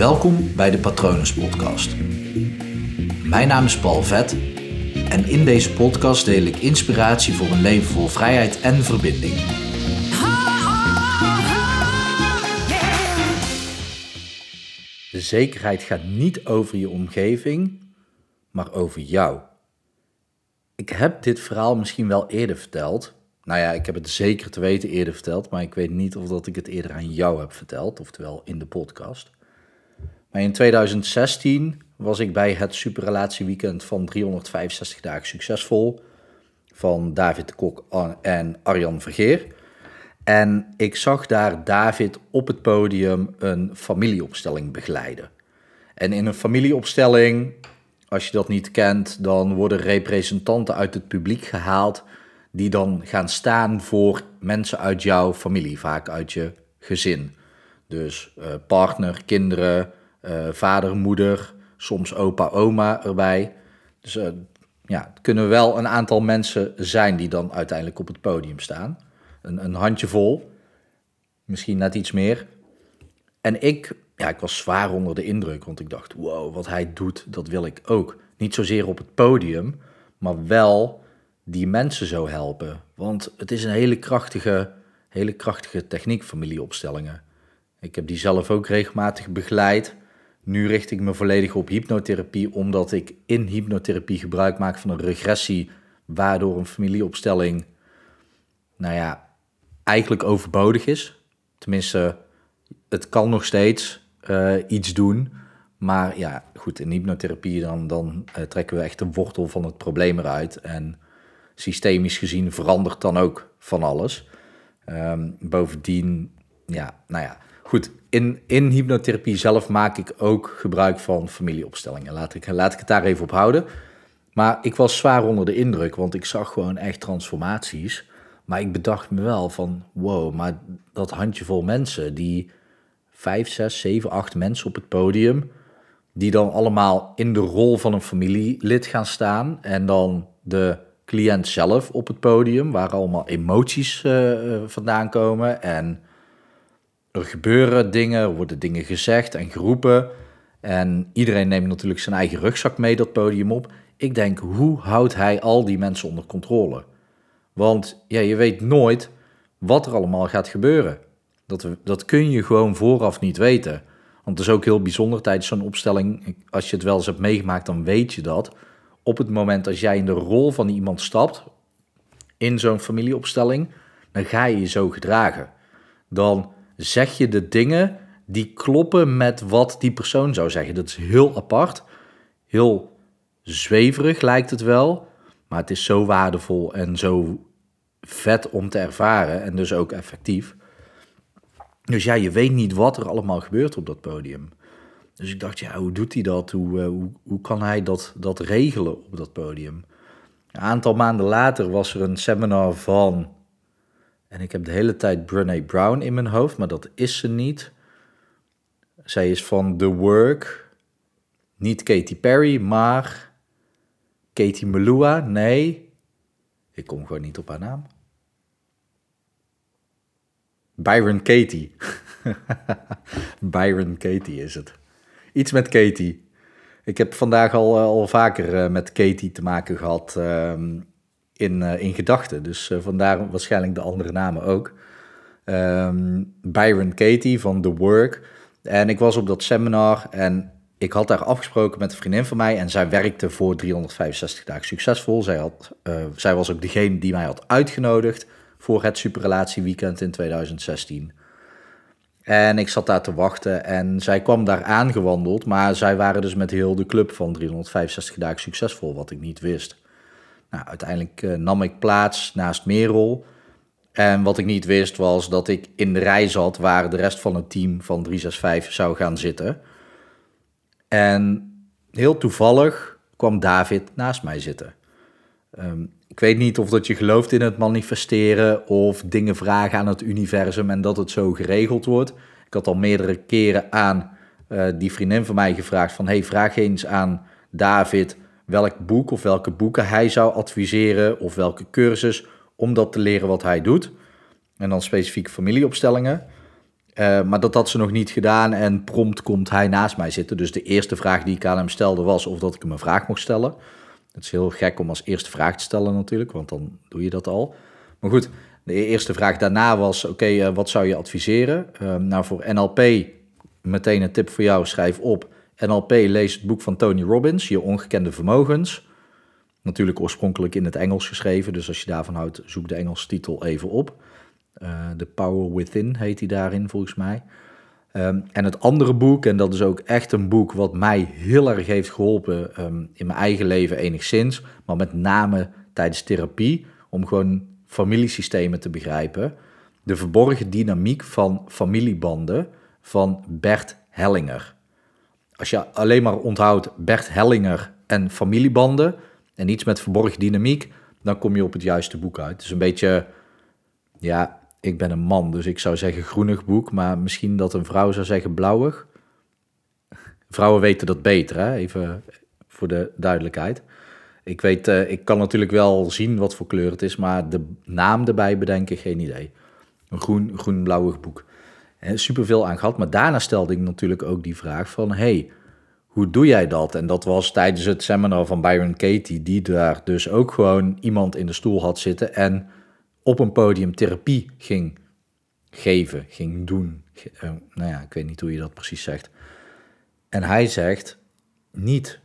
Welkom bij de Patronus Podcast. Mijn naam is Paul Vet en in deze podcast deel ik inspiratie voor een leven vol vrijheid en verbinding. De zekerheid gaat niet over je omgeving, maar over jou. Ik heb dit verhaal misschien wel eerder verteld. Nou ja, ik heb het zeker te weten eerder verteld, maar ik weet niet of dat ik het eerder aan jou heb verteld, oftewel in de podcast. Maar in 2016 was ik bij het superrelatieweekend van 365 dagen succesvol van David de Kok en Arjan Vergeer. En ik zag daar David op het podium een familieopstelling begeleiden. En in een familieopstelling, als je dat niet kent, dan worden representanten uit het publiek gehaald die dan gaan staan voor mensen uit jouw familie, vaak uit je gezin. Dus uh, partner, kinderen, uh, vader, moeder, soms opa, oma erbij. Dus uh, ja, het kunnen wel een aantal mensen zijn die dan uiteindelijk op het podium staan. Een, een handjevol, misschien net iets meer. En ik, ja, ik was zwaar onder de indruk, want ik dacht, wow, wat hij doet, dat wil ik ook. Niet zozeer op het podium, maar wel die mensen zo helpen. Want het is een hele krachtige, hele krachtige techniek, familieopstellingen. Ik heb die zelf ook regelmatig begeleid. Nu richt ik me volledig op hypnotherapie, omdat ik in hypnotherapie gebruik maak van een regressie, waardoor een familieopstelling, nou ja, eigenlijk overbodig is. Tenminste, het kan nog steeds uh, iets doen. Maar ja, goed, in hypnotherapie dan, dan uh, trekken we echt de wortel van het probleem eruit. En systemisch gezien verandert dan ook van alles. Um, bovendien, ja, nou ja, goed. In, in hypnotherapie zelf maak ik ook gebruik van familieopstellingen. Laat ik, laat ik het daar even op houden. Maar ik was zwaar onder de indruk, want ik zag gewoon echt transformaties. Maar ik bedacht me wel van, wow, maar dat handjevol mensen, die vijf, zes, zeven, acht mensen op het podium, die dan allemaal in de rol van een familielid gaan staan en dan de cliënt zelf op het podium, waar allemaal emoties uh, vandaan komen. En er gebeuren dingen, er worden dingen gezegd en geroepen. En iedereen neemt natuurlijk zijn eigen rugzak mee dat podium op. Ik denk, hoe houdt hij al die mensen onder controle? Want ja, je weet nooit wat er allemaal gaat gebeuren. Dat, dat kun je gewoon vooraf niet weten. Want het is ook heel bijzonder tijdens zo'n opstelling. Als je het wel eens hebt meegemaakt, dan weet je dat op het moment als jij in de rol van iemand stapt, in zo'n familieopstelling, dan ga je je zo gedragen. Dan zeg je de dingen die kloppen met wat die persoon zou zeggen. Dat is heel apart, heel zweverig lijkt het wel, maar het is zo waardevol en zo vet om te ervaren en dus ook effectief. Dus ja, je weet niet wat er allemaal gebeurt op dat podium. Dus ik dacht, ja, hoe doet hij dat? Hoe, uh, hoe, hoe kan hij dat, dat regelen op dat podium? Een aantal maanden later was er een seminar van, en ik heb de hele tijd Brené Brown in mijn hoofd, maar dat is ze niet. Zij is van The Work, niet Katy Perry, maar Katie Melua, nee, ik kom gewoon niet op haar naam. Byron Katie. Byron Katie is het. Iets met Katie. Ik heb vandaag al, eh, al vaker uh, met Katie te maken gehad uh, in, uh, in gedachten. Dus vandaar waarschijnlijk de andere namen ook. Um, Byron Katie van The Work. En ik was op dat seminar en ik had daar afgesproken met een vriendin van mij. En zij werkte voor 365 dagen succesvol. Zij, had, zij was ook degene die mij had uitgenodigd voor het superrelatieweekend in 2016. En ik zat daar te wachten en zij kwam daar aangewandeld, maar zij waren dus met heel de club van 365 dagen succesvol, wat ik niet wist. Nou, uiteindelijk uh, nam ik plaats naast Merel. En wat ik niet wist was dat ik in de rij zat waar de rest van het team van 365 zou gaan zitten. En heel toevallig kwam David naast mij zitten. Um, ik weet niet of dat je gelooft in het manifesteren of dingen vragen aan het universum en dat het zo geregeld wordt. Ik had al meerdere keren aan uh, die vriendin van mij gevraagd van hey, vraag eens aan David welk boek of welke boeken hij zou adviseren of welke cursus om dat te leren wat hij doet. En dan specifiek familieopstellingen. Uh, maar dat had ze nog niet gedaan en prompt komt hij naast mij zitten. Dus de eerste vraag die ik aan hem stelde was of dat ik hem een vraag mocht stellen. Het is heel gek om als eerste vraag te stellen natuurlijk, want dan doe je dat al. Maar goed, de eerste vraag daarna was, oké, okay, wat zou je adviseren? Uh, nou, voor NLP, meteen een tip voor jou, schrijf op. NLP, lees het boek van Tony Robbins, Je Ongekende Vermogens. Natuurlijk oorspronkelijk in het Engels geschreven, dus als je daarvan houdt, zoek de Engelse titel even op. The Power Within heet hij daarin volgens mij. Um, en het andere boek, en dat is ook echt een boek wat mij heel erg heeft geholpen um, in mijn eigen leven enigszins, maar met name tijdens therapie, om gewoon familiesystemen te begrijpen. De verborgen dynamiek van familiebanden van Bert Hellinger. Als je alleen maar onthoudt Bert Hellinger en familiebanden en iets met verborgen dynamiek, dan kom je op het juiste boek uit. Het is een beetje, ja, ik ben een man, dus ik zou zeggen groenig boek, maar misschien dat een vrouw zou zeggen blauwig. Vrouwen weten dat beter, hè? even voor de duidelijkheid. Ik weet, uh, ik kan natuurlijk wel zien wat voor kleur het is, maar de naam erbij bedenken, geen idee. Een groen, groen-blauwig boek. Super veel aan gehad, maar daarna stelde ik natuurlijk ook die vraag van, hey, hoe doe jij dat? En dat was tijdens het seminar van Byron Katie, die daar dus ook gewoon iemand in de stoel had zitten en op een podium therapie ging geven, ging doen. Uh, nou ja, ik weet niet hoe je dat precies zegt. En hij zegt niet,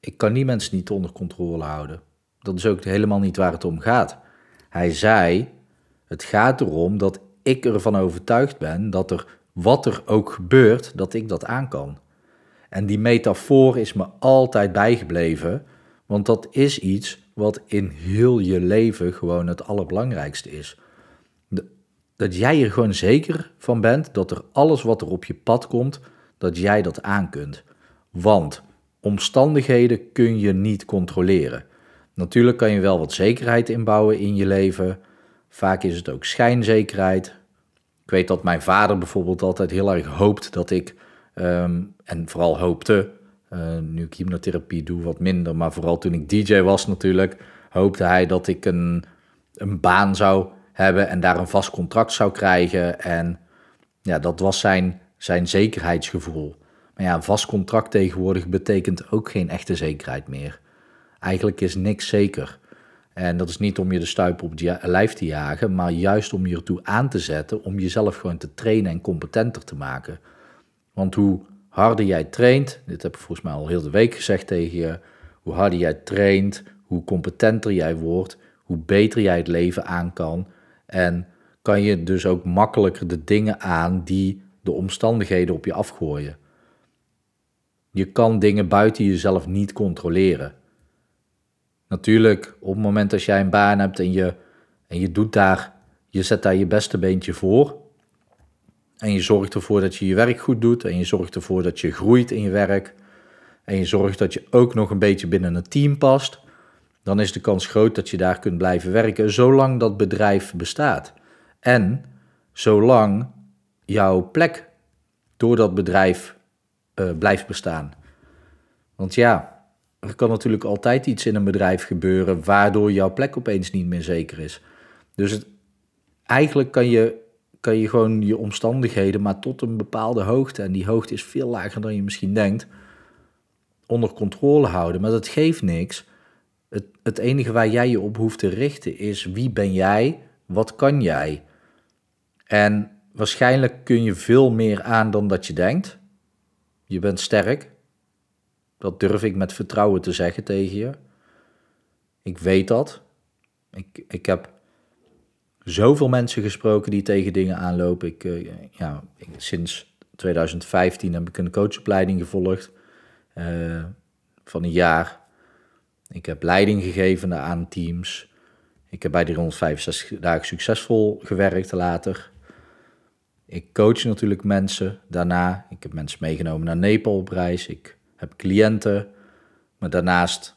ik kan die mensen niet onder controle houden. Dat is ook helemaal niet waar het om gaat. Hij zei, het gaat erom dat ik ervan overtuigd ben dat er wat er ook gebeurt, dat ik dat aan kan. En die metafoor is me altijd bijgebleven, want dat is iets wat in heel je leven gewoon het allerbelangrijkste is. Dat jij er gewoon zeker van bent dat er alles wat er op je pad komt, dat jij dat aan kunt. Want omstandigheden kun je niet controleren. Natuurlijk kan je wel wat zekerheid inbouwen in je leven. Vaak is het ook schijnzekerheid. Ik weet dat mijn vader bijvoorbeeld altijd heel erg hoopt dat ik, ehm, en vooral hoopte, uh, nu ik hypnotherapie doe, wat minder. Maar vooral toen ik DJ was natuurlijk, hoopte hij dat ik een, een baan zou hebben en daar een vast contract zou krijgen. En ja, dat was zijn, zijn zekerheidsgevoel. Maar ja, een vast contract tegenwoordig betekent ook geen echte zekerheid meer. Eigenlijk is niks zeker. En dat is niet om je de stuip op het lijf te jagen, maar juist om je ertoe aan te zetten om jezelf gewoon te trainen en competenter te maken. Want hoe harder jij traint, dit heb ik volgens mij al heel de week gezegd tegen je, hoe harder jij traint, hoe competenter jij wordt, hoe beter jij het leven aan kan. En kan je dus ook makkelijker de dingen aan die de omstandigheden op je afgooien. Je kan dingen buiten jezelf niet controleren. Natuurlijk, op het moment dat jij een baan hebt en je, en je doet daar, je zet daar je beste beentje voor, en je zorgt ervoor dat je je werk goed doet. En je zorgt ervoor dat je groeit in je werk. En je zorgt dat je ook nog een beetje binnen een team past. Dan is de kans groot dat je daar kunt blijven werken zolang dat bedrijf bestaat. En zolang jouw plek door dat bedrijf uh, blijft bestaan. Want ja, er kan natuurlijk altijd iets in een bedrijf gebeuren waardoor jouw plek opeens niet meer zeker is. Dus het, eigenlijk kan je kan je gewoon je omstandigheden, maar tot een bepaalde hoogte, en die hoogte is veel lager dan je misschien denkt, onder controle houden. Maar dat geeft niks. Het, het enige waar jij je op hoeft te richten is wie ben jij, wat kan jij? En waarschijnlijk kun je veel meer aan dan dat je denkt. Je bent sterk. Dat durf ik met vertrouwen te zeggen tegen je. Ik weet dat. Ik, ik heb zoveel mensen gesproken die tegen dingen aanlopen. Ik, uh, ja, sinds 2015 heb ik een coachopleiding gevolgd uh, van een jaar. Ik heb leiding gegeven aan teams. Ik heb bij die 165 dagen succesvol gewerkt later. Ik coach natuurlijk mensen daarna. Ik heb mensen meegenomen naar Nepal op reis. Ik heb cliënten. Maar daarnaast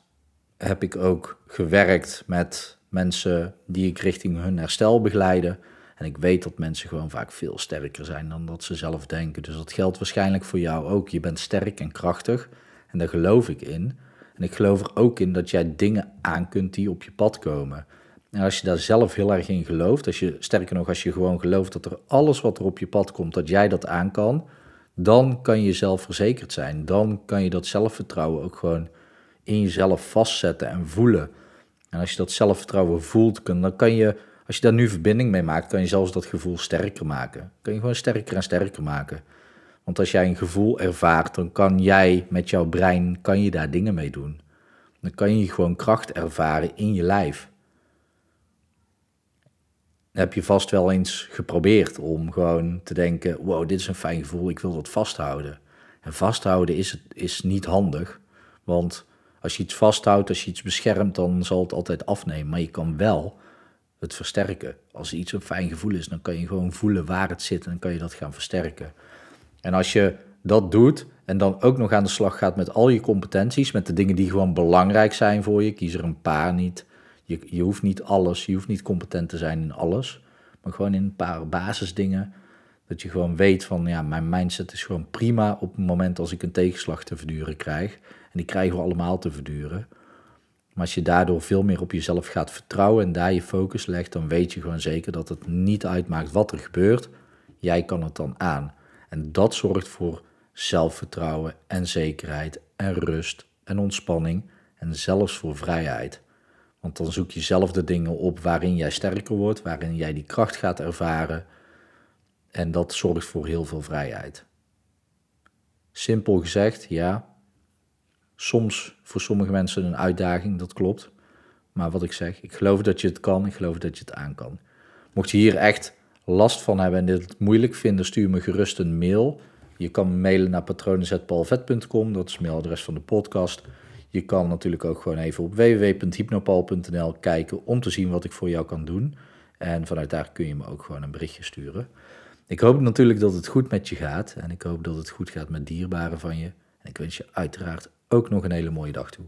heb ik ook gewerkt met mensen die ik richting hun herstel begeleiden. En ik weet dat mensen gewoon vaak veel sterker zijn dan dat ze zelf denken. Dus dat geldt waarschijnlijk voor jou ook. Je bent sterk en krachtig en daar geloof ik in. En ik geloof er ook in dat jij dingen aan kunt die op je pad komen. En als je daar zelf heel erg in gelooft, als je, sterker nog, als je gewoon gelooft dat er alles wat er op je pad komt, dat jij dat aan kan, dan kan je zelf verzekerd zijn. Dan kan je dat zelfvertrouwen ook gewoon in jezelf vastzetten en voelen. En als je dat zelfvertrouwen voelt, dan kan je, als je daar nu verbinding mee maakt, kan je zelfs dat gevoel sterker maken. Kan je gewoon sterker en sterker maken. Want als jij een gevoel ervaart, dan kan jij met jouw brein, kan je daar dingen mee doen. Dan kan je gewoon kracht ervaren in je lijf. Heb je vast wel eens geprobeerd om gewoon te denken, wow, dit is een fijn gevoel, ik wil dat vasthouden. En vasthouden is, is niet handig, want als je iets vasthoudt, als je iets beschermt, dan zal het altijd afnemen. Maar je kan wel het versterken. Als iets een fijn gevoel is, dan kan je gewoon voelen waar het zit en dan kan je dat gaan versterken. En als je dat doet en dan ook nog aan de slag gaat met al je competenties, met de dingen die gewoon belangrijk zijn voor je, kies er een paar niet. Je, je hoeft niet alles, je hoeft niet competent te zijn in alles, maar gewoon in een paar basisdingen. Dat je gewoon weet van, ja, mijn mindset is gewoon prima op het moment als ik een tegenslag te verduren krijg. En die krijgen we allemaal te verduren. Maar als je daardoor veel meer op jezelf gaat vertrouwen en daar je focus legt, dan weet je gewoon zeker dat het niet uitmaakt wat er gebeurt. Jij kan het dan aan. En dat zorgt voor zelfvertrouwen en zekerheid en rust en ontspanning en zelfs voor vrijheid. Want dan zoek je zelf de dingen op waarin jij sterker wordt, waarin jij die kracht gaat ervaren. En dat zorgt voor heel veel vrijheid. Simpel gezegd, ja. Soms voor sommige mensen een uitdaging, dat klopt. Maar wat ik zeg, ik geloof dat je het kan, ik geloof dat je het aan kan. Mocht je hier echt last van hebben en dit moeilijk vinden, stuur me gerust een mail. Je kan mailen naar patronen.paulvet.com, dat is het mailadres van de podcast. Je kan natuurlijk ook gewoon even op www.hypnopal.nl kijken om te zien wat ik voor jou kan doen. En vanuit daar kun je me ook gewoon een berichtje sturen. Ik hoop natuurlijk dat het goed met je gaat en ik hoop dat het goed gaat met dierbaren van je. En ik wens je uiteraard ook nog een hele mooie dag toe.